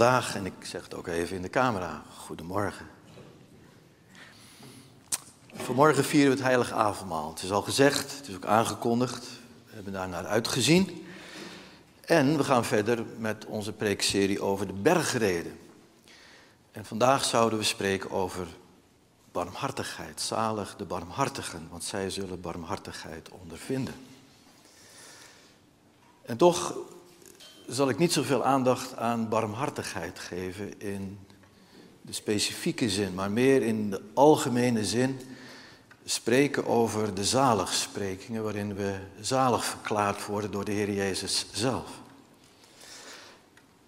Vandaag, en ik zeg het ook even in de camera, goedemorgen. Vanmorgen vieren we het heilige avondmaal. Het is al gezegd, het is ook aangekondigd. We hebben daar naar uitgezien. En we gaan verder met onze preekserie over de bergreden. En vandaag zouden we spreken over barmhartigheid. Zalig de barmhartigen, want zij zullen barmhartigheid ondervinden. En toch zal ik niet zoveel aandacht aan barmhartigheid geven in de specifieke zin, maar meer in de algemene zin spreken over de zaligsprekingen waarin we zalig verklaard worden door de Heer Jezus zelf.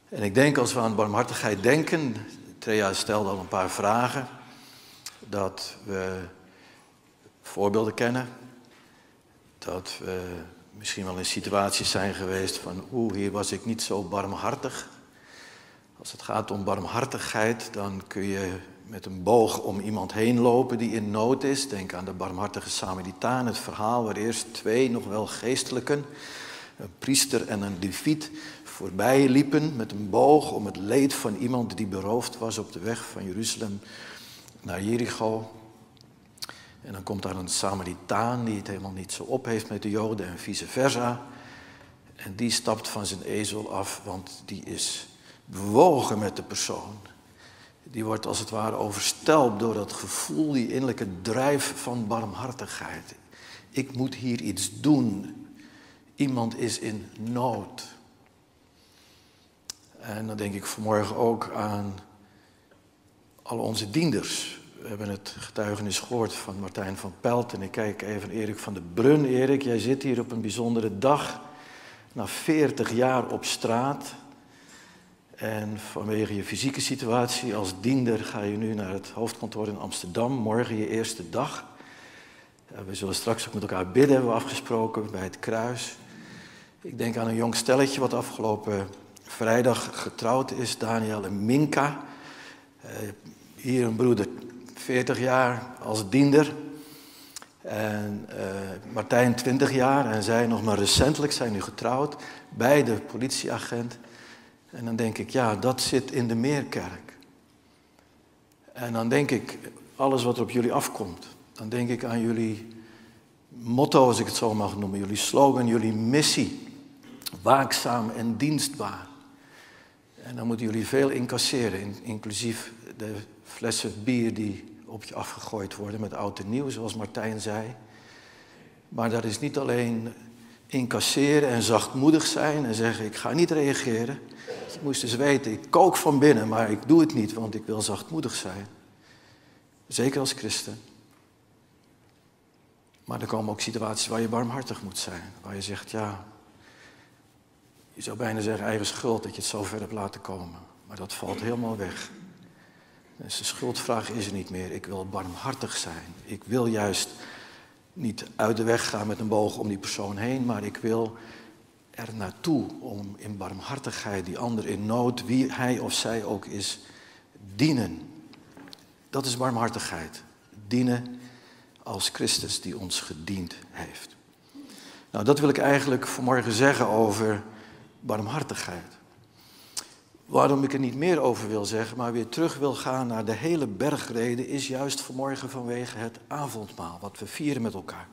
En ik denk als we aan barmhartigheid denken, Trea stelde al een paar vragen, dat we voorbeelden kennen, dat we misschien wel in situaties zijn geweest van, oeh, hier was ik niet zo barmhartig. Als het gaat om barmhartigheid, dan kun je met een boog om iemand heen lopen die in nood is. Denk aan de barmhartige Samaritaan, het verhaal waar eerst twee nog wel geestelijken, een priester en een leviet, voorbij liepen met een boog om het leed van iemand die beroofd was op de weg van Jeruzalem naar Jericho. En dan komt daar een Samaritaan die het helemaal niet zo op heeft met de Joden en vice versa. En die stapt van zijn ezel af, want die is bewogen met de persoon. Die wordt als het ware overstelpt door dat gevoel, die innerlijke drijf van barmhartigheid. Ik moet hier iets doen. Iemand is in nood. En dan denk ik vanmorgen ook aan al onze dienders. We hebben het getuigenis gehoord van Martijn van Pelt. En ik kijk even Erik van de Brun. Erik, jij zit hier op een bijzondere dag. Na 40 jaar op straat. En vanwege je fysieke situatie als diender ga je nu naar het hoofdkantoor in Amsterdam. Morgen je eerste dag. We zullen straks ook met elkaar bidden, hebben we afgesproken bij het kruis. Ik denk aan een jong stelletje wat afgelopen vrijdag getrouwd is, Daniel en Minka. Hier een broeder 40 jaar als diender. En uh, Martijn 20 jaar en zij nog maar recentelijk zijn nu getrouwd. Beide politieagent. En dan denk ik, ja, dat zit in de Meerkerk. En dan denk ik, alles wat er op jullie afkomt. Dan denk ik aan jullie motto, als ik het zo mag noemen. Jullie slogan, jullie missie. Waakzaam en dienstbaar. En dan moeten jullie veel incasseren, inclusief de flessen bier die op je afgegooid worden met oud en nieuw, zoals Martijn zei. Maar dat is niet alleen incasseren en zachtmoedig zijn en zeggen ik ga niet reageren. Je moest eens weten, ik kook van binnen, maar ik doe het niet, want ik wil zachtmoedig zijn. Zeker als christen. Maar er komen ook situaties waar je barmhartig moet zijn. Waar je zegt, ja, je zou bijna zeggen eigen schuld dat je het zo ver hebt laten komen. Maar dat valt helemaal weg. Dus de schuldvraag is er niet meer. Ik wil barmhartig zijn. Ik wil juist niet uit de weg gaan met een boog om die persoon heen, maar ik wil er naartoe om in barmhartigheid die ander in nood, wie hij of zij ook is, dienen. Dat is barmhartigheid. Dienen als Christus die ons gediend heeft. Nou, dat wil ik eigenlijk vanmorgen zeggen over barmhartigheid. Waarom ik er niet meer over wil zeggen, maar weer terug wil gaan naar de hele bergreden, is juist vanmorgen vanwege het avondmaal, wat we vieren met elkaar.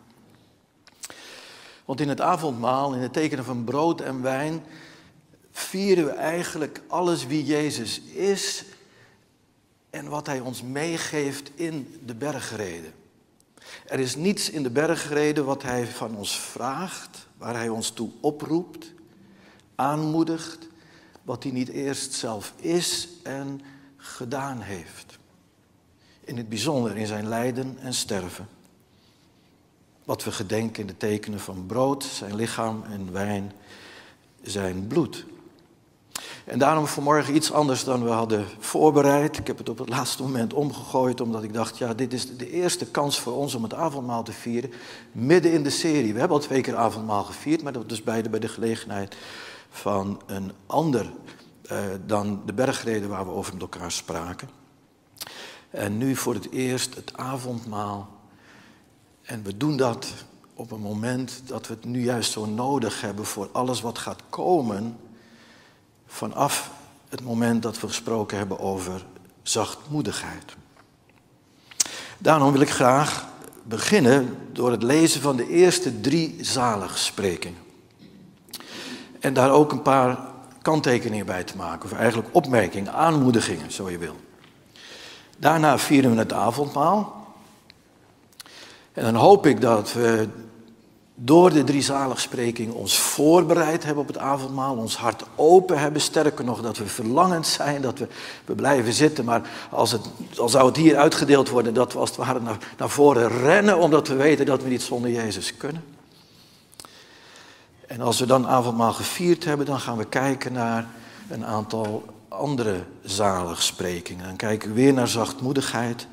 Want in het avondmaal, in het tekenen van brood en wijn, vieren we eigenlijk alles wie Jezus is en wat Hij ons meegeeft in de bergreden. Er is niets in de bergreden wat Hij van ons vraagt, waar Hij ons toe oproept, aanmoedigt wat hij niet eerst zelf is en gedaan heeft. In het bijzonder in zijn lijden en sterven. Wat we gedenken in de tekenen van brood, zijn lichaam en wijn, zijn bloed. En daarom vanmorgen iets anders dan we hadden voorbereid. Ik heb het op het laatste moment omgegooid, omdat ik dacht, ja, dit is de eerste kans voor ons om het avondmaal te vieren, midden in de serie. We hebben al twee keer avondmaal gevierd, maar dat was beide bij de gelegenheid van een ander uh, dan de bergreden waar we over met elkaar spraken. En nu voor het eerst het avondmaal. En we doen dat op een moment dat we het nu juist zo nodig hebben voor alles wat gaat komen vanaf het moment dat we gesproken hebben over zachtmoedigheid. Daarom wil ik graag beginnen door het lezen van de eerste drie zaligsprekingen. En daar ook een paar kanttekeningen bij te maken, of eigenlijk opmerkingen, aanmoedigingen, zo je wil. Daarna vieren we het avondmaal. En dan hoop ik dat we door de drie zaligsprekingen ons voorbereid hebben op het avondmaal, ons hart open hebben, sterker nog dat we verlangend zijn, dat we, we blijven zitten, maar als, het, als zou het hier uitgedeeld worden, dat we als het ware naar, naar voren rennen, omdat we weten dat we niet zonder Jezus kunnen. En als we dan avondmaal gevierd hebben, dan gaan we kijken naar een aantal andere zaligsprekingen. Dan kijken we weer naar zachtmoedigheid,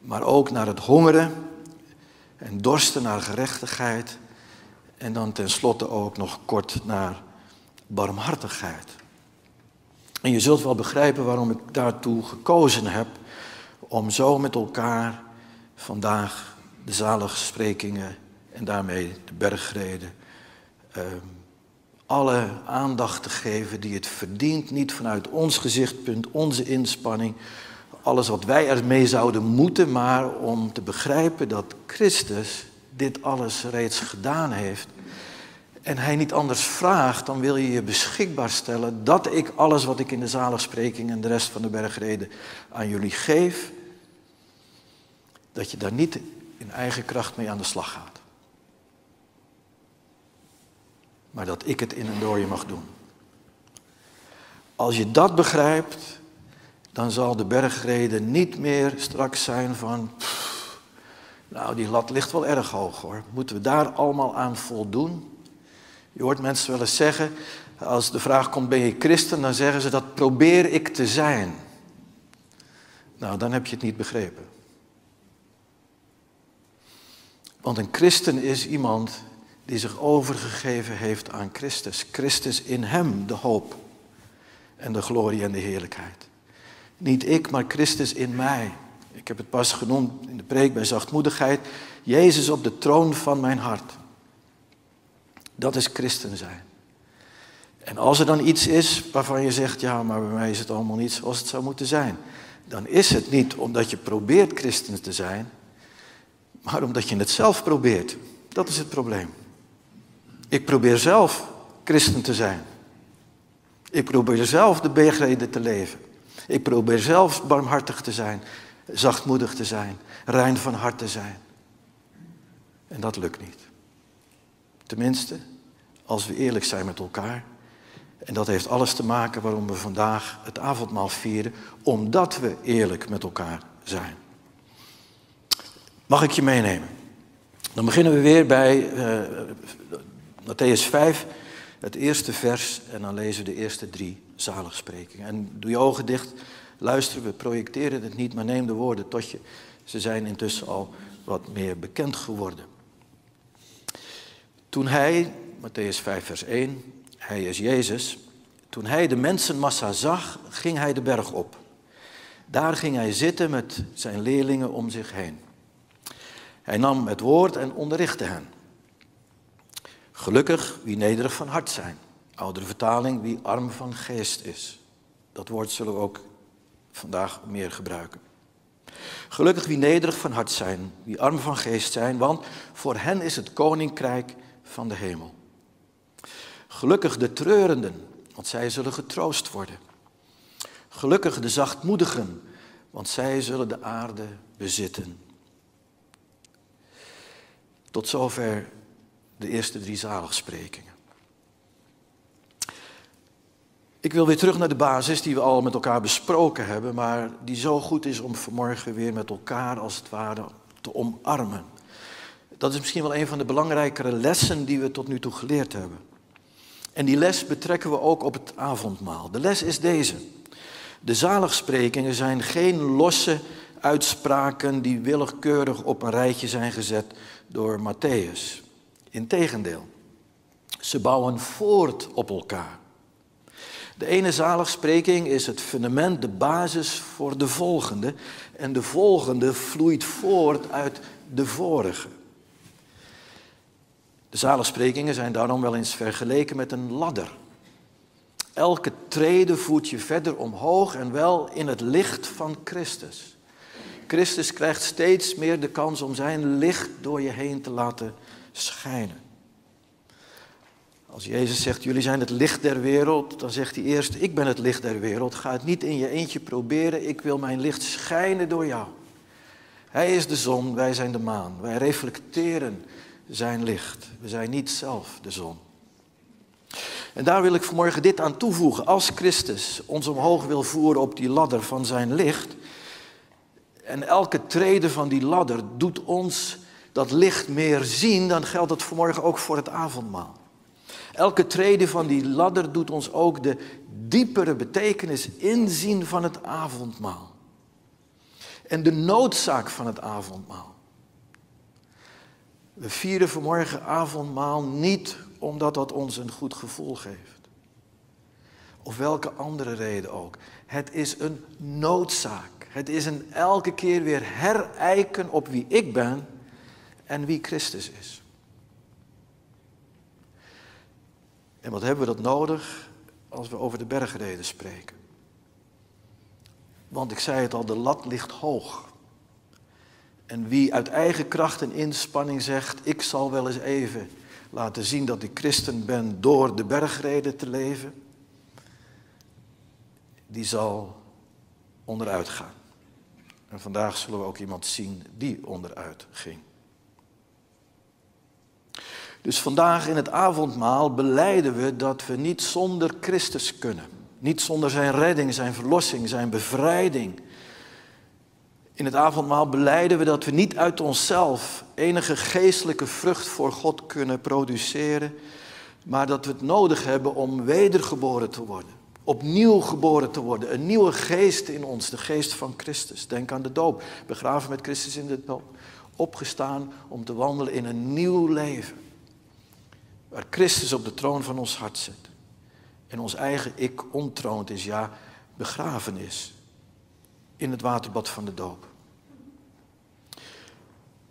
maar ook naar het hongeren en dorsten naar gerechtigheid. En dan tenslotte ook nog kort naar barmhartigheid. En je zult wel begrijpen waarom ik daartoe gekozen heb om zo met elkaar vandaag de zaligsprekingen en daarmee de bergreden uh, alle aandacht te geven die het verdient, niet vanuit ons gezichtpunt, onze inspanning, alles wat wij ermee zouden moeten, maar om te begrijpen dat Christus dit alles reeds gedaan heeft. En hij niet anders vraagt, dan wil je je beschikbaar stellen dat ik alles wat ik in de zaligspreking en de rest van de bergreden aan jullie geef, dat je daar niet in eigen kracht mee aan de slag gaat. Maar dat ik het in en door je mag doen. Als je dat begrijpt, dan zal de bergreden niet meer straks zijn van, nou die lat ligt wel erg hoog hoor. Moeten we daar allemaal aan voldoen? Je hoort mensen wel eens zeggen, als de vraag komt ben je christen, dan zeggen ze dat probeer ik te zijn. Nou, dan heb je het niet begrepen. Want een christen is iemand die zich overgegeven heeft aan Christus. Christus in hem, de hoop en de glorie en de heerlijkheid. Niet ik, maar Christus in mij. Ik heb het pas genoemd in de preek bij zachtmoedigheid. Jezus op de troon van mijn hart. Dat is christen zijn. En als er dan iets is waarvan je zegt, ja, maar bij mij is het allemaal niet zoals het zou moeten zijn. Dan is het niet omdat je probeert christen te zijn, maar omdat je het zelf probeert. Dat is het probleem. Ik probeer zelf christen te zijn. Ik probeer zelf de bergreden te leven. Ik probeer zelf barmhartig te zijn, zachtmoedig te zijn, rein van hart te zijn. En dat lukt niet. Tenminste, als we eerlijk zijn met elkaar. En dat heeft alles te maken waarom we vandaag het avondmaal vieren, omdat we eerlijk met elkaar zijn. Mag ik je meenemen? Dan beginnen we weer bij uh, Matthäus 5, het eerste vers, en dan lezen we de eerste drie zaligsprekingen. En doe je ogen dicht, luister, we projecteren het niet, maar neem de woorden tot je. Ze zijn intussen al wat meer bekend geworden. Toen hij, Matthäus 5, vers 1, hij is Jezus, toen hij de mensenmassa zag, ging hij de berg op. Daar ging hij zitten met zijn leerlingen om zich heen. Hij nam het woord en onderrichtte hen. Gelukkig wie nederig van hart zijn. Oudere vertaling, wie arm van geest is. Dat woord zullen we ook vandaag meer gebruiken. Gelukkig wie nederig van hart zijn, wie arm van geest zijn, want voor hen is het koninkrijk van de hemel. Gelukkig de treurenden, want zij zullen getroost worden. Gelukkig de zachtmoedigen, want zij zullen de aarde bezitten. Tot zover de eerste drie zaligsprekingen. Ik wil weer terug naar de basis die we al met elkaar besproken hebben, maar die zo goed is om vanmorgen weer met elkaar als het ware te omarmen. Dat is misschien wel een van de belangrijkere lessen die we tot nu toe geleerd hebben. En die les betrekken we ook op het avondmaal. De les is deze. De zaligsprekingen zijn geen losse uitspraken die willekeurig op een rijtje zijn gezet door Matthäus. Integendeel, ze bouwen voort op elkaar. De ene zaligspreking is het fundament, de basis voor de volgende. En de volgende vloeit voort uit de vorige. De zaligsprekingen zijn daarom wel eens vergeleken met een ladder. Elke trede voert je verder omhoog en wel in het licht van Christus. Christus krijgt steeds meer de kans om zijn licht door je heen te laten schijnen. Als Jezus zegt, jullie zijn het licht der wereld, dan zegt hij eerst, ik ben het licht der wereld. Ga het niet in je eentje proberen, ik wil mijn licht schijnen door jou. Hij is de zon, wij zijn de maan. Wij reflecteren zijn licht. We zijn niet zelf de zon. En daar wil ik vanmorgen dit aan toevoegen. Als Christus ons omhoog wil voeren op die ladder van zijn licht, en elke trede van die ladder doet ons dat licht meer zien, dan geldt dat vanmorgen ook voor het avondmaal. Elke trede van die ladder doet ons ook de diepere betekenis inzien van het avondmaal. En de noodzaak van het avondmaal. We vieren vanmorgen avondmaal niet omdat dat ons een goed gevoel geeft. Of welke andere reden ook. Het is een noodzaak. Het is een elke keer weer herijken op wie ik ben en wie Christus is. En wat hebben we dat nodig als we over de bergreden spreken? Want ik zei het al, de lat ligt hoog. En wie uit eigen kracht en inspanning zegt, ik zal wel eens even laten zien dat ik christen ben door de bergreden te leven, die zal onderuit gaan. En vandaag zullen we ook iemand zien die onderuit ging. Dus vandaag in het avondmaal beleiden we dat we niet zonder Christus kunnen. Niet zonder zijn redding, zijn verlossing, zijn bevrijding. In het avondmaal beleiden we dat we niet uit onszelf enige geestelijke vrucht voor God kunnen produceren, maar dat we het nodig hebben om wedergeboren te worden. Opnieuw geboren te worden. Een nieuwe geest in ons, de geest van Christus. Denk aan de doop. Begraven met Christus in de doop. Opgestaan om te wandelen in een nieuw leven. Waar Christus op de troon van ons hart zit. En ons eigen ik ontroond is, ja, begraven is. In het waterbad van de doop.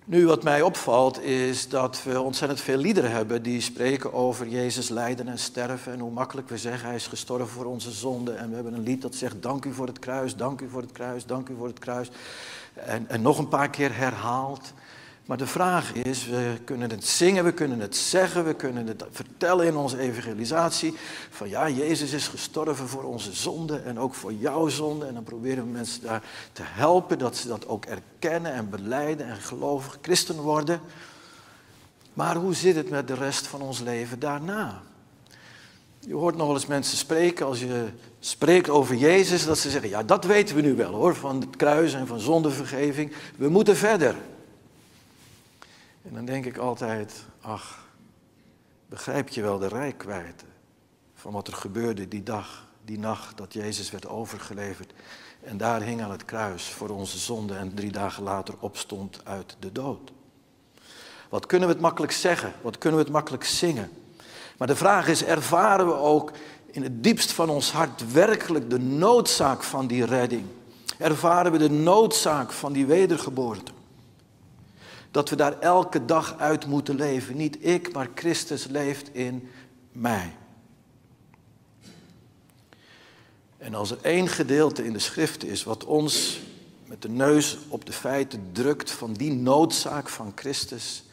Nu, wat mij opvalt is dat we ontzettend veel liederen hebben die spreken over Jezus lijden en sterven. En hoe makkelijk we zeggen, hij is gestorven voor onze zonden. En we hebben een lied dat zegt, dank u voor het kruis, dank u voor het kruis, dank u voor het kruis. En, en nog een paar keer herhaald. Maar de vraag is, we kunnen het zingen, we kunnen het zeggen, we kunnen het vertellen in onze evangelisatie. Van ja, Jezus is gestorven voor onze zonde en ook voor jouw zonde. En dan proberen we mensen daar te helpen dat ze dat ook erkennen en beleiden en gelovig christen worden. Maar hoe zit het met de rest van ons leven daarna? Je hoort nog wel eens mensen spreken als je spreekt over Jezus, dat ze zeggen, ja dat weten we nu wel hoor, van het kruis en van zondevergeving. We moeten verder. En dan denk ik altijd, ach, begrijp je wel de rijkwijde van wat er gebeurde die dag, die nacht dat Jezus werd overgeleverd. En daar hing aan het kruis voor onze zonde en drie dagen later opstond uit de dood. Wat kunnen we het makkelijk zeggen? Wat kunnen we het makkelijk zingen? Maar de vraag is, ervaren we ook in het diepst van ons hart werkelijk de noodzaak van die redding? Ervaren we de noodzaak van die wedergeboorte? Dat we daar elke dag uit moeten leven. Niet ik, maar Christus leeft in mij. En als er één gedeelte in de schrift is wat ons met de neus op de feiten drukt van die noodzaak van Christus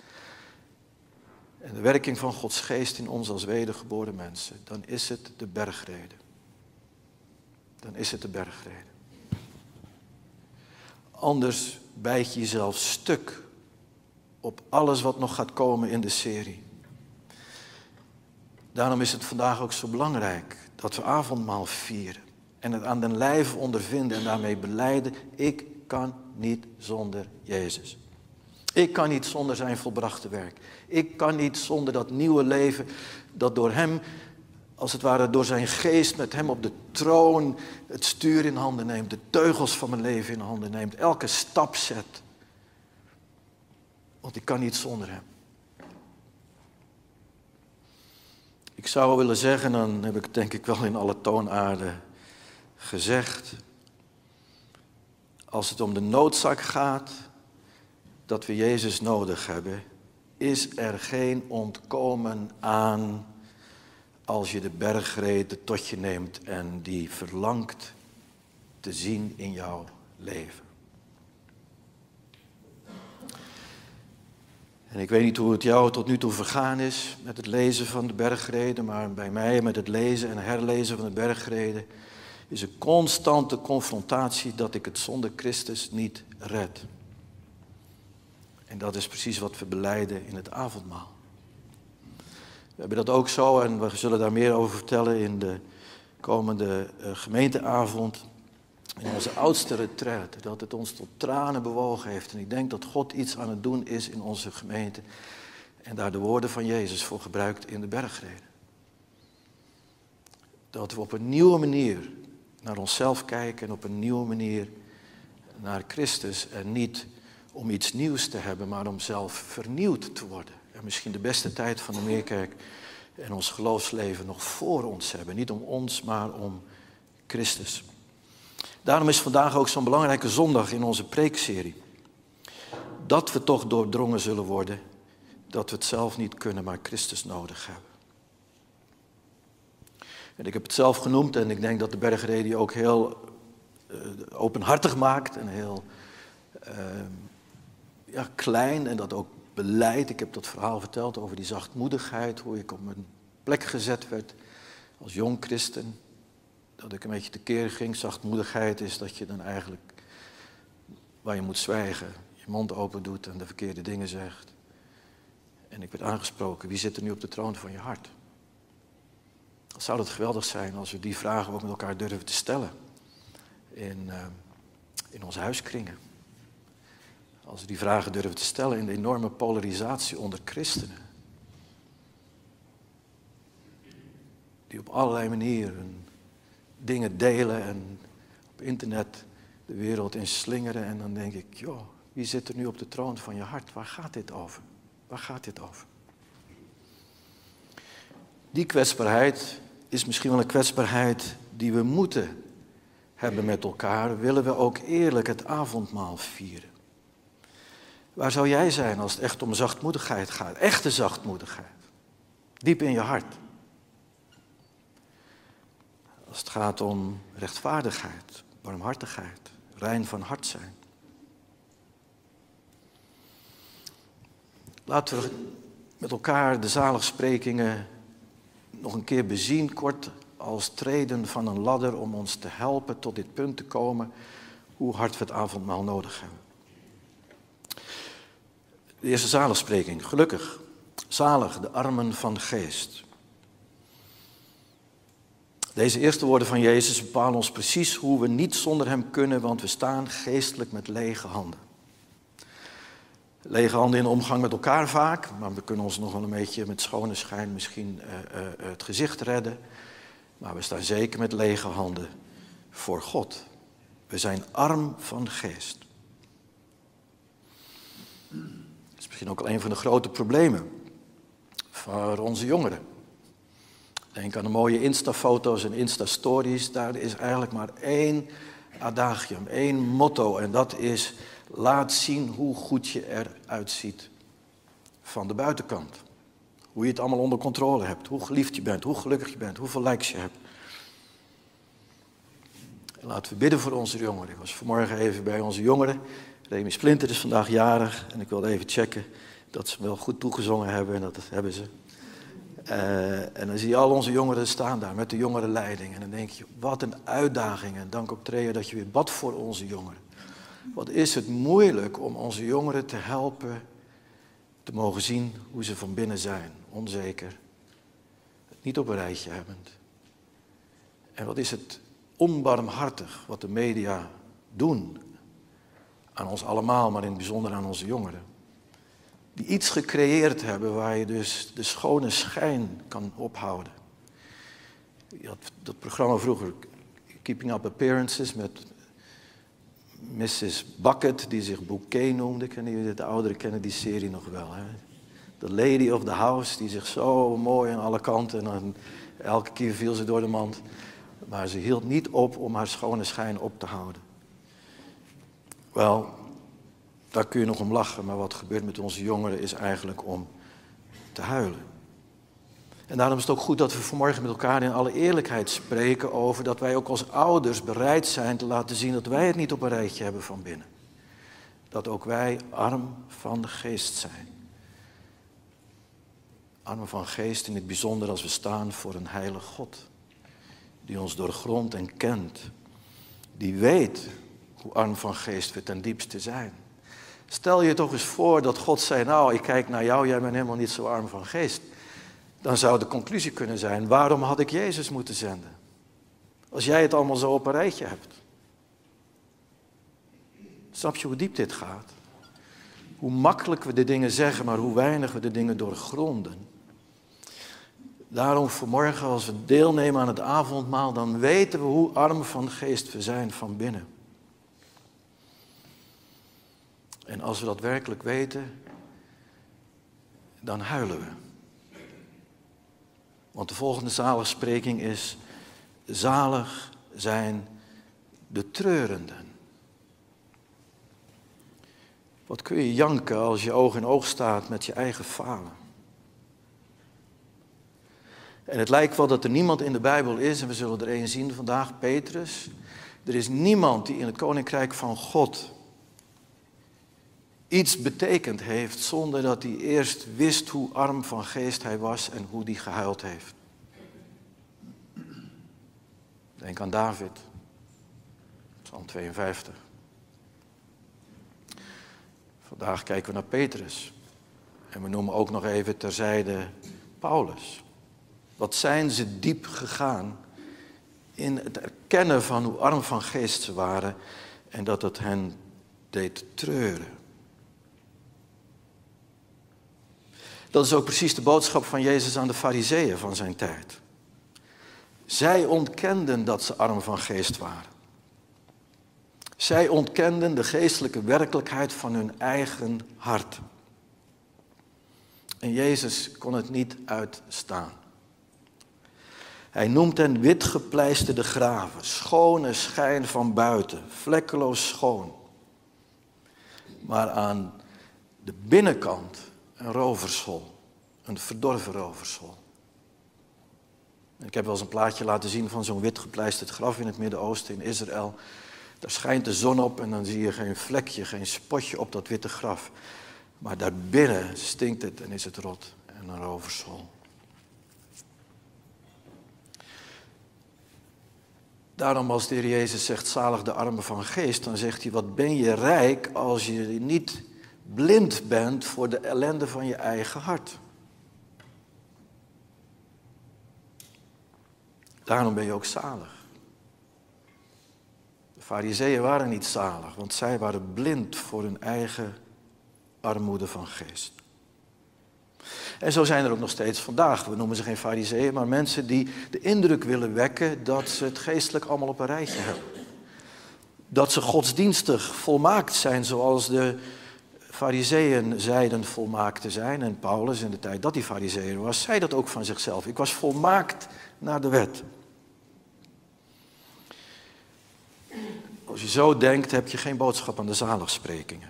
en de werking van Gods geest in ons als wedergeboren mensen, dan is het de bergreden. Dan is het de bergreden. Anders bijt je jezelf stuk op alles wat nog gaat komen in de serie. Daarom is het vandaag ook zo belangrijk dat we avondmaal vieren en het aan den lijf ondervinden en daarmee beleiden, ik kan niet zonder Jezus. Ik kan niet zonder zijn volbrachte werk. Ik kan niet zonder dat nieuwe leven dat door Hem als het ware door zijn geest met hem op de troon het stuur in handen neemt, de teugels van mijn leven in handen neemt, elke stap zet. Want ik kan niet zonder hem. Ik zou willen zeggen, dan heb ik denk ik wel in alle toonaarden gezegd, als het om de noodzak gaat dat we Jezus nodig hebben, is er geen ontkomen aan als je de bergreden tot je neemt en die verlangt te zien in jouw leven. En ik weet niet hoe het jou tot nu toe vergaan is met het lezen van de bergreden, maar bij mij met het lezen en herlezen van de bergreden is een constante confrontatie dat ik het zonder Christus niet red. En dat is precies wat we beleiden in het avondmaal. We hebben dat ook zo en we zullen daar meer over vertellen in de komende uh, gemeenteavond. In onze oudste retraite, dat het ons tot tranen bewogen heeft. En ik denk dat God iets aan het doen is in onze gemeente. En daar de woorden van Jezus voor gebruikt in de bergreden. Dat we op een nieuwe manier naar onszelf kijken en op een nieuwe manier naar Christus. En niet om iets nieuws te hebben, maar om zelf vernieuwd te worden. En misschien de beste tijd van de Meerkerk en ons geloofsleven nog voor ons hebben. Niet om ons, maar om Christus. Daarom is vandaag ook zo'n belangrijke zondag in onze preekserie. Dat we toch doordrongen zullen worden dat we het zelf niet kunnen, maar Christus nodig hebben. En ik heb het zelf genoemd en ik denk dat de bergreden ook heel uh, openhartig maakt en heel uh, ja, klein en dat ook beleid. Ik heb dat verhaal verteld over die zachtmoedigheid, hoe ik op mijn plek gezet werd als jong christen. Dat ik een beetje tekeer ging. Zachtmoedigheid is dat je dan eigenlijk waar je moet zwijgen, je mond open doet en de verkeerde dingen zegt. En ik werd aangesproken, wie zit er nu op de troon van je hart? Zou het geweldig zijn als we die vragen ook met elkaar durven te stellen in, uh, in onze huiskringen. Als we die vragen durven te stellen in de enorme polarisatie onder christenen. Die op allerlei manieren dingen delen en op internet de wereld in slingeren. En dan denk ik, joh, wie zit er nu op de troon van je hart? Waar gaat dit over? Waar gaat dit over? Die kwetsbaarheid is misschien wel een kwetsbaarheid die we moeten hebben met elkaar. Willen we ook eerlijk het avondmaal vieren? Waar zou jij zijn als het echt om zachtmoedigheid gaat? Echte zachtmoedigheid. Diep in je hart. Als het gaat om rechtvaardigheid, warmhartigheid, rein van hart zijn. Laten we met elkaar de zaligsprekingen nog een keer bezien, kort als treden van een ladder om ons te helpen tot dit punt te komen, hoe hard we het avondmaal nodig hebben. De eerste zaligspreking. Gelukkig, zalig de armen van geest. Deze eerste woorden van Jezus bepalen ons precies hoe we niet zonder Hem kunnen, want we staan geestelijk met lege handen. Lege handen in omgang met elkaar vaak, maar we kunnen ons nog wel een beetje met schone schijn misschien uh, uh, het gezicht redden. Maar we staan zeker met lege handen voor God. We zijn arm van geest. misschien ook al een van de grote problemen voor onze jongeren. Denk aan de mooie Insta-foto's en Insta-stories. Daar is eigenlijk maar één adagium, één motto. En dat is: laat zien hoe goed je eruit ziet van de buitenkant. Hoe je het allemaal onder controle hebt. Hoe geliefd je bent, hoe gelukkig je bent, hoeveel likes je hebt. En laten we bidden voor onze jongeren. Ik was vanmorgen even bij onze jongeren. Remy Splinter is vandaag jarig en ik wilde even checken dat ze wel goed toegezongen hebben en dat hebben ze. Uh, en dan zie je al onze jongeren staan daar met de jongerenleiding. En dan denk je, wat een uitdaging. En dank op Trea dat je weer bad voor onze jongeren. Wat is het moeilijk om onze jongeren te helpen te mogen zien hoe ze van binnen zijn. Onzeker. Niet op een rijtje hebbend. En wat is het onbarmhartig wat de media doen aan ons allemaal, maar in het bijzonder aan onze jongeren. Die iets gecreëerd hebben waar je dus de schone schijn kan ophouden. Je had dat programma vroeger, Keeping Up Appearances, met Mrs. Bucket, die zich Bouquet noemde. Kennen jullie de ouderen kennen die serie nog wel. Hè? De lady of the house, die zich zo mooi aan alle kanten... en elke keer viel ze door de mand. Maar ze hield niet op om haar schone schijn op te houden. Wel, daar kun je nog om lachen, maar wat gebeurt met onze jongeren is eigenlijk om te huilen. En daarom is het ook goed dat we vanmorgen met elkaar in alle eerlijkheid spreken over dat wij ook als ouders bereid zijn te laten zien dat wij het niet op een rijtje hebben van binnen. Dat ook wij arm van de geest zijn. Arm van geest in het bijzonder als we staan voor een heilig God. Die ons doorgrondt en kent. Die weet hoe arm van geest we ten diepste zijn. Stel je toch eens voor dat God zei, nou ik kijk naar jou, jij bent helemaal niet zo arm van geest dan zou de conclusie kunnen zijn, waarom had ik Jezus moeten zenden? Als jij het allemaal zo op een rijtje hebt. Snap je hoe diep dit gaat? Hoe makkelijk we de dingen zeggen, maar hoe weinig we de dingen doorgronden. Daarom vanmorgen als we deelnemen aan het avondmaal, dan weten we hoe arm van geest we zijn van binnen. En als we dat werkelijk weten, dan huilen we. Want de volgende zaligspreking is, zalig zijn de treurenden. Wat kun je janken als je oog in oog staat met je eigen falen? En het lijkt wel dat er niemand in de Bijbel is, en we zullen er een zien vandaag, Petrus. Er is niemand die in het koninkrijk van God iets betekend heeft zonder dat hij eerst wist hoe arm van geest hij was en hoe hij gehuild heeft. Denk aan David, Psalm 52. Vandaag kijken we naar Petrus. En we noemen ook nog even terzijde Paulus. Wat zijn ze diep gegaan in het erkennen van hoe arm van geest ze waren en dat het hen deed treuren. Dat is ook precies de boodschap van Jezus aan de fariseeën van zijn tijd. Zij ontkenden dat ze arm van geest waren. Zij ontkenden de geestelijke werkelijkheid van hun eigen hart. En Jezus kon het niet uitstaan. Hij noemt hen witgepleisterde graven, schone schijn van buiten, vlekkeloos schoon. Maar aan de binnenkant een rovershol, een verdorven rovershol. Ik heb wel eens een plaatje laten zien van zo'n wit gepleisterd graf in het Midden-Oosten, in Israël. Daar schijnt de zon op en dan zie je geen vlekje, geen spotje op dat witte graf. Maar daarbinnen stinkt het en is het rot en een rovershol. Daarom als de heer Jezus zegt, zalig de armen van geest, dan zegt hij, wat ben je rijk als je niet blind bent voor de ellende van je eigen hart. Daarom ben je ook zalig. De fariseeën waren niet zalig, want zij waren blind voor hun eigen armoede van geest. En zo zijn er ook nog steeds vandaag, we noemen ze geen fariseeën, maar mensen die de indruk willen wekken dat ze het geestelijk allemaal op een rijtje hebben. Dat ze godsdienstig volmaakt zijn zoals de fariseeën zeiden volmaakt te zijn. En Paulus in de tijd dat hij fariseeën was, zei dat ook van zichzelf. Ik was volmaakt naar de wet. Als je zo denkt, heb je geen boodschap aan de zaligsprekingen.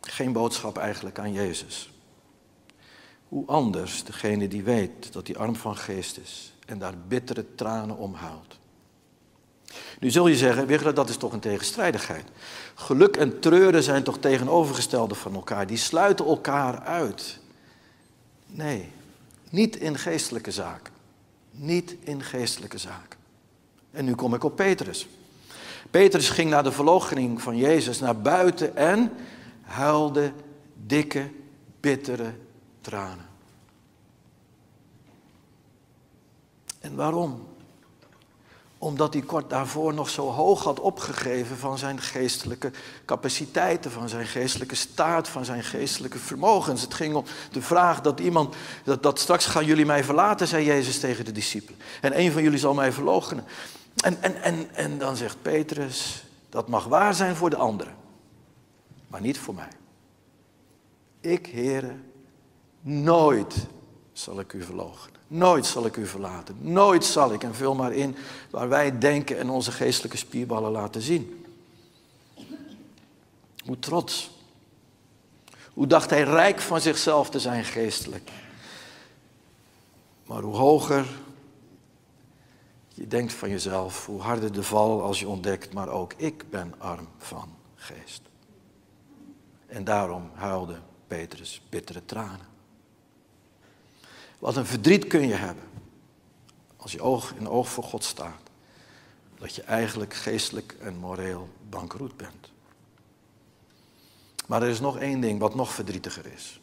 Geen boodschap eigenlijk aan Jezus. Hoe anders degene die weet dat hij arm van geest is en daar bittere tranen om huilt. Nu zul je zeggen, Wiggelen, dat is toch een tegenstrijdigheid. Geluk en treuren zijn toch tegenovergestelde van elkaar. Die sluiten elkaar uit. Nee, niet in geestelijke zaken. Niet in geestelijke zaken. En nu kom ik op Petrus. Petrus ging naar de verloochening van Jezus naar buiten en huilde dikke, bittere tranen. En waarom? Omdat hij kort daarvoor nog zo hoog had opgegeven van zijn geestelijke capaciteiten, van zijn geestelijke staat, van zijn geestelijke vermogens. Het ging om de vraag dat iemand, dat, dat straks gaan jullie mij verlaten, zei Jezus tegen de discipelen. En een van jullie zal mij verloochenen. En, en, en, en dan zegt Petrus, dat mag waar zijn voor de anderen, maar niet voor mij. Ik, heren, nooit zal ik u verloochenen. Nooit zal ik u verlaten. Nooit zal ik, en vul maar in waar wij denken en onze geestelijke spierballen laten zien. Hoe trots. Hoe dacht hij rijk van zichzelf te zijn geestelijk. Maar hoe hoger je denkt van jezelf, hoe harder de val als je ontdekt, maar ook ik ben arm van geest. En daarom huilde Petrus bittere tranen. Wat een verdriet kun je hebben als je oog in oog voor God staat. Dat je eigenlijk geestelijk en moreel bankroet bent. Maar er is nog één ding wat nog verdrietiger is.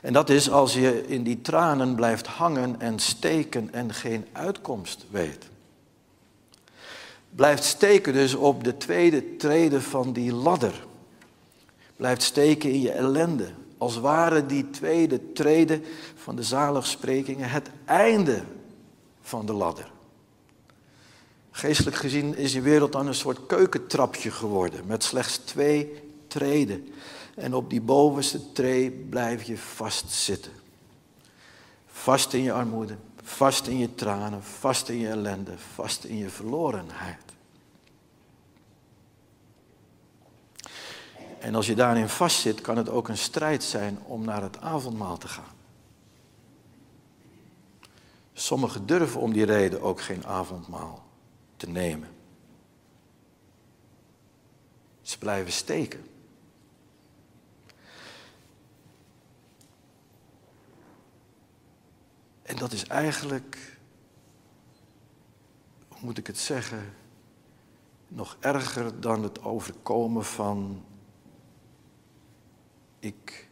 En dat is als je in die tranen blijft hangen en steken en geen uitkomst weet. Blijft steken dus op de tweede trede van die ladder. Blijft steken in je ellende, als ware die tweede trede van de zaligsprekingen het einde van de ladder. Geestelijk gezien is je wereld dan een soort keukentrapje geworden met slechts twee treden. En op die bovenste tree blijf je vastzitten. Vast in je armoede, vast in je tranen, vast in je ellende, vast in je verlorenheid. En als je daarin vastzit, kan het ook een strijd zijn om naar het avondmaal te gaan. Sommigen durven om die reden ook geen avondmaal te nemen. Ze blijven steken. En dat is eigenlijk, hoe moet ik het zeggen, nog erger dan het overkomen van ik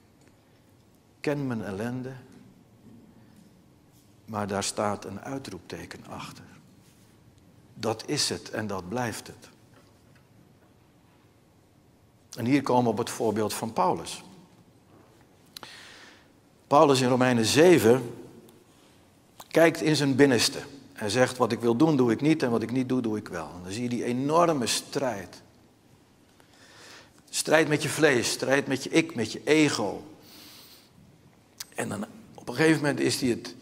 ken mijn ellende, maar daar staat een uitroepteken achter. Dat is het en dat blijft het. En hier komen we op het voorbeeld van Paulus. Paulus in Romeinen 7 kijkt in zijn binnenste. Hij zegt, wat ik wil doen, doe ik niet en wat ik niet doe, doe ik wel. En dan zie je die enorme strijd. Strijd met je vlees, strijd met je ik, met je ego. En dan op een gegeven moment is hij het,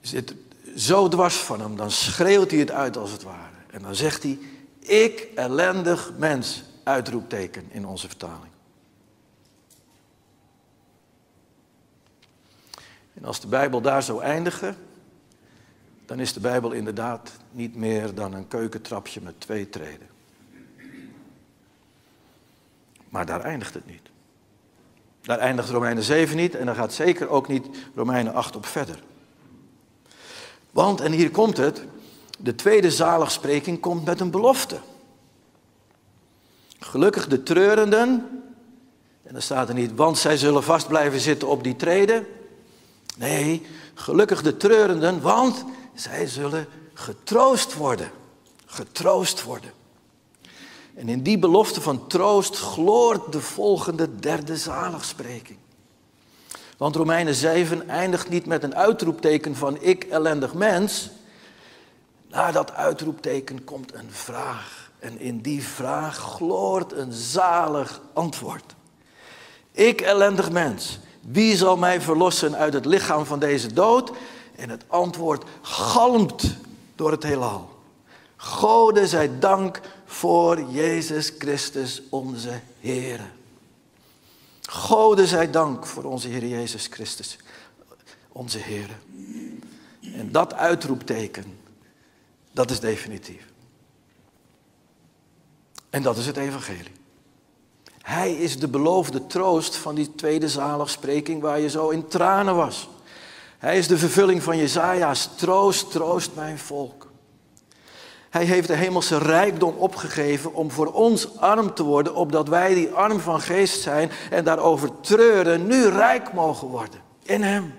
zit zo dwars van hem, dan schreeuwt hij het uit als het ware. En dan zegt hij, ik ellendig mens, uitroepteken in onze vertaling. En als de Bijbel daar zou eindigen, dan is de Bijbel inderdaad niet meer dan een keukentrapje met twee treden. Maar daar eindigt het niet. Daar eindigt Romeinen 7 niet en daar gaat zeker ook niet Romeinen 8 op verder. Want, en hier komt het, de tweede zaligspreking komt met een belofte. Gelukkig de treurenden, en dan staat er niet, want zij zullen vast blijven zitten op die treden. Nee, gelukkig de treurenden, want zij zullen getroost worden. Getroost worden. En in die belofte van troost gloort de volgende derde zaligspreking. Want Romeinen 7 eindigt niet met een uitroepteken van ik ellendig mens. Na dat uitroepteken komt een vraag. En in die vraag gloort een zalig antwoord. Ik ellendig mens, wie zal mij verlossen uit het lichaam van deze dood? En het antwoord galmt door het heelal. Gode zij dank voor Jezus Christus onze Heer. Gode zij dank voor onze Heer Jezus Christus, onze Heer. En dat uitroepteken, dat is definitief. En dat is het evangelie. Hij is de beloofde troost van die tweede zaligspreking waar je zo in tranen was. Hij is de vervulling van Jezaja's troost, troost mijn volk. Hij heeft de hemelse rijkdom opgegeven om voor ons arm te worden, opdat wij die arm van geest zijn en daarover treuren, nu rijk mogen worden in Hem.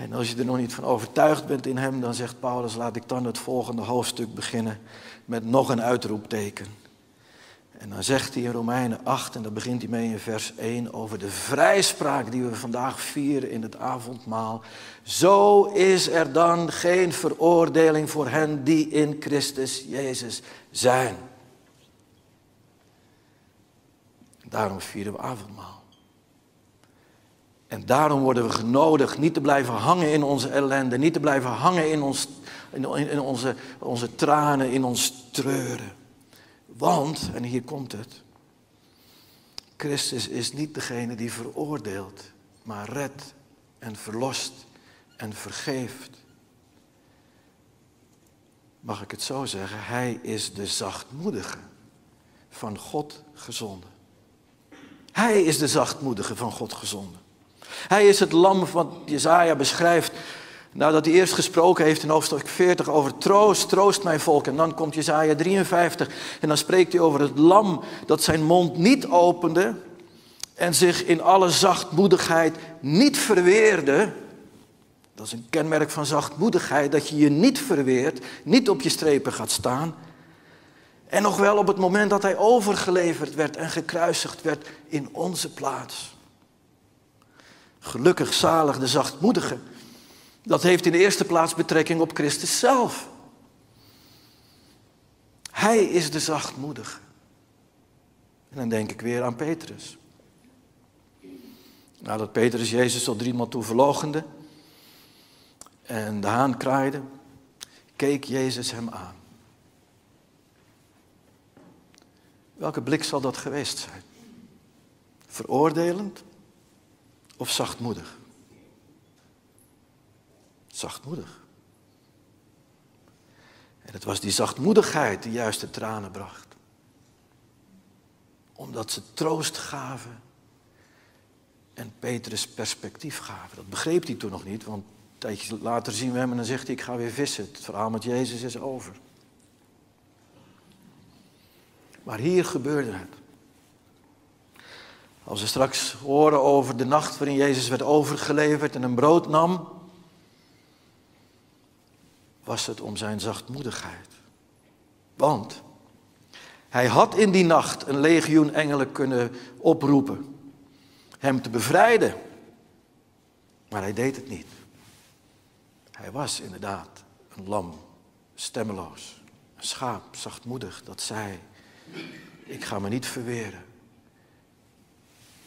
En als je er nog niet van overtuigd bent in hem, dan zegt Paulus, laat ik dan het volgende hoofdstuk beginnen met nog een uitroepteken. En dan zegt hij in Romeinen 8, en daar begint hij mee in vers 1, over de vrijspraak die we vandaag vieren in het avondmaal. Zo is er dan geen veroordeling voor hen die in Christus Jezus zijn. Daarom vieren we avondmaal. En daarom worden we genodigd niet te blijven hangen in onze ellende, niet te blijven hangen in, ons, in, in onze, onze tranen, in ons treuren. Want, en hier komt het, Christus is niet degene die veroordeelt, maar redt en verlost en vergeeft. Mag ik het zo zeggen? Hij is de zachtmoedige van God gezonden. Hij is de zachtmoedige van God gezonden. Hij is het lam wat Jezaja beschrijft nadat hij eerst gesproken heeft in hoofdstuk 40 over troost, troost mijn volk. En dan komt Jezaja 53 en dan spreekt hij over het lam dat zijn mond niet opende en zich in alle zachtmoedigheid niet verweerde. Dat is een kenmerk van zachtmoedigheid, dat je je niet verweert, niet op je strepen gaat staan. En nog wel op het moment dat hij overgeleverd werd en gekruisigd werd in onze plaats. Gelukkig zalig de zachtmoedige. Dat heeft in de eerste plaats betrekking op Christus zelf. Hij is de zachtmoedige. En dan denk ik weer aan Petrus. Nadat Petrus Jezus al driemaal toe verlogende en de haan kraaide, keek Jezus hem aan. Welke blik zal dat geweest zijn? Veroordelend of zachtmoedig? Zachtmoedig. En het was die zachtmoedigheid die juist de tranen bracht. Omdat ze troost gaven en Petrus perspectief gaven. Dat begreep hij toen nog niet, want een tijdje later zien we hem en dan zegt hij: Ik ga weer vissen. Het verhaal met Jezus is over. Maar hier gebeurde het. Als we straks horen over de nacht waarin Jezus werd overgeleverd en een brood nam, was het om zijn zachtmoedigheid. Want hij had in die nacht een legioen engelen kunnen oproepen, hem te bevrijden. Maar hij deed het niet. Hij was inderdaad een lam, stemmeloos, een schaap, zachtmoedig, dat zei, ik ga me niet verweren.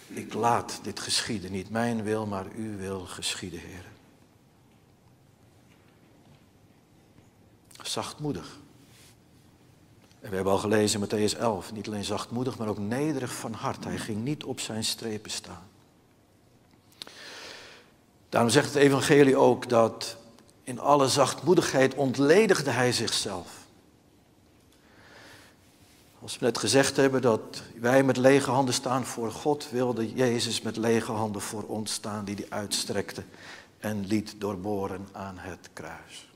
Ik laat dit geschieden, niet mijn wil, maar uw wil geschieden, Heer. Zachtmoedig. En we hebben al gelezen in Matthäus 11, niet alleen zachtmoedig, maar ook nederig van hart. Hij ging niet op zijn strepen staan. Daarom zegt het evangelie ook dat in alle zachtmoedigheid ontledigde hij zichzelf. Als we net gezegd hebben dat wij met lege handen staan voor God, wilde Jezus met lege handen voor ons staan die hij uitstrekte en liet doorboren aan het kruis.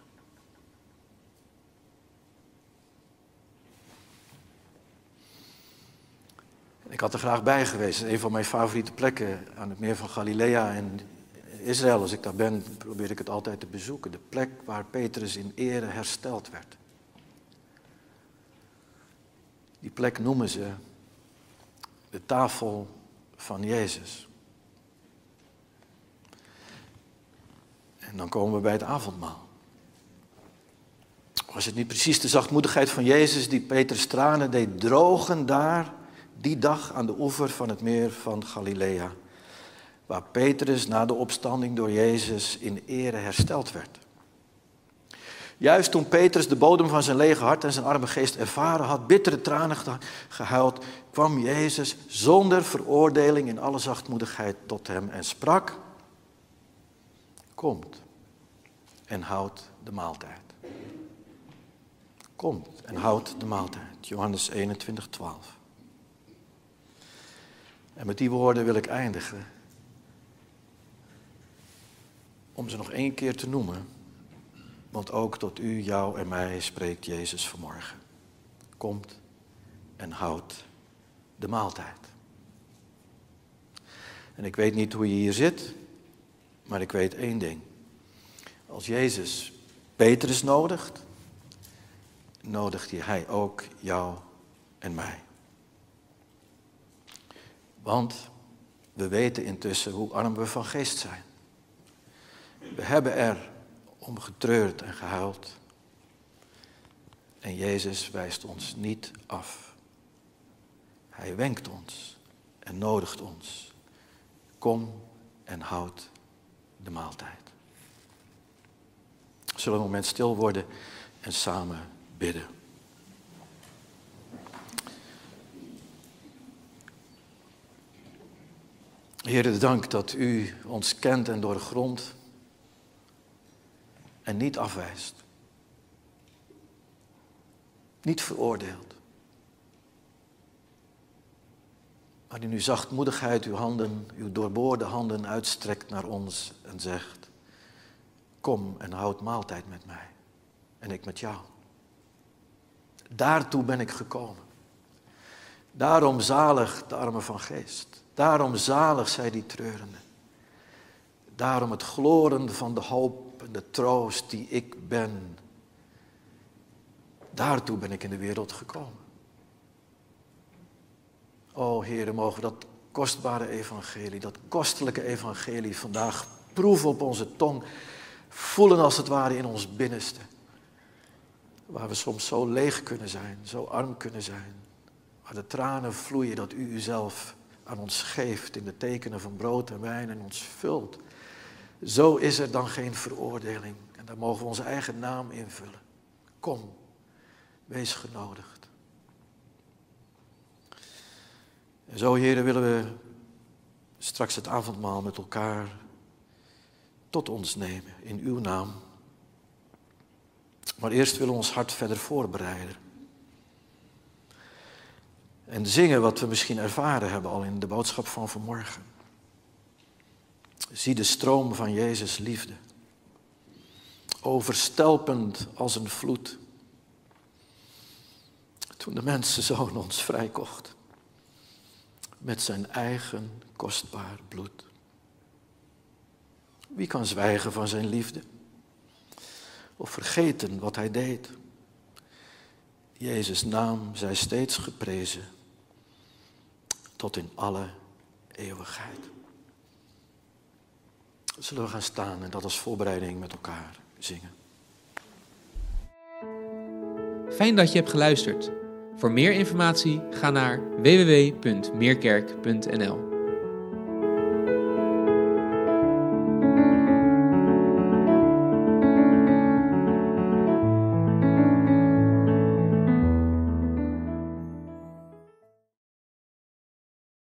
Ik had er graag bij geweest. Een van mijn favoriete plekken aan het meer van Galilea en Israël. Als ik daar ben, probeer ik het altijd te bezoeken. De plek waar Petrus in ere hersteld werd. Die plek noemen ze de tafel van Jezus. En dan komen we bij het avondmaal. Was het niet precies de zachtmoedigheid van Jezus die Petrus tranen deed drogen daar die dag aan de oever van het meer van Galilea, waar Petrus na de opstanding door Jezus in ere hersteld werd? Juist toen Petrus de bodem van zijn lege hart en zijn arme geest ervaren had, bittere tranen gehuild, kwam Jezus zonder veroordeling in alle zachtmoedigheid tot hem en sprak, komt en houdt de maaltijd. Komt en houdt de maaltijd. Johannes 21, 12. En met die woorden wil ik eindigen. Om ze nog één keer te noemen. Want ook tot u, jou en mij spreekt Jezus vanmorgen. Komt en houdt de maaltijd. En ik weet niet hoe je hier zit, maar ik weet één ding. Als Jezus Petrus nodigt, nodigt hij ook jou en mij. Want we weten intussen hoe arm we van geest zijn. We hebben er om getreurd en gehuild. En Jezus wijst ons niet af. Hij wenkt ons en nodigt ons. Kom en houd de maaltijd. Zullen we een moment stil worden en samen bidden. Heer, dank dat u ons kent en doorgrondt en niet afwijst. Niet veroordeelt. Maar in uw zachtmoedigheid uw handen, uw doorboorde handen uitstrekt naar ons en zegt, kom en houd maaltijd met mij en ik met jou. Daartoe ben ik gekomen. Daarom zalig de armen van geest. Daarom zalig zij die treurende. Daarom het gloren van de hoop en de troost die ik ben. Daartoe ben ik in de wereld gekomen. O Heer, mogen dat kostbare evangelie, dat kostelijke evangelie vandaag proeven op onze tong, voelen als het ware in ons binnenste. Waar we soms zo leeg kunnen zijn, zo arm kunnen zijn. Waar de tranen vloeien dat u uzelf aan ons geeft in de tekenen van brood en wijn en ons vult. Zo is er dan geen veroordeling. En daar mogen we onze eigen naam invullen. Kom, wees genodigd. En zo, heren, willen we straks het avondmaal met elkaar tot ons nemen in uw naam. Maar eerst willen we ons hart verder voorbereiden. En zingen wat we misschien ervaren hebben al in de boodschap van vanmorgen. Zie de stroom van Jezus liefde. Overstelpend als een vloed. Toen de mensenzoon ons vrijkocht. Met zijn eigen kostbaar bloed. Wie kan zwijgen van zijn liefde? Of vergeten wat hij deed? Jezus' naam zij steeds geprezen tot in alle eeuwigheid. Zullen we gaan staan en dat als voorbereiding met elkaar zingen. Fijn dat je hebt geluisterd. Voor meer informatie ga naar www.meerkerk.nl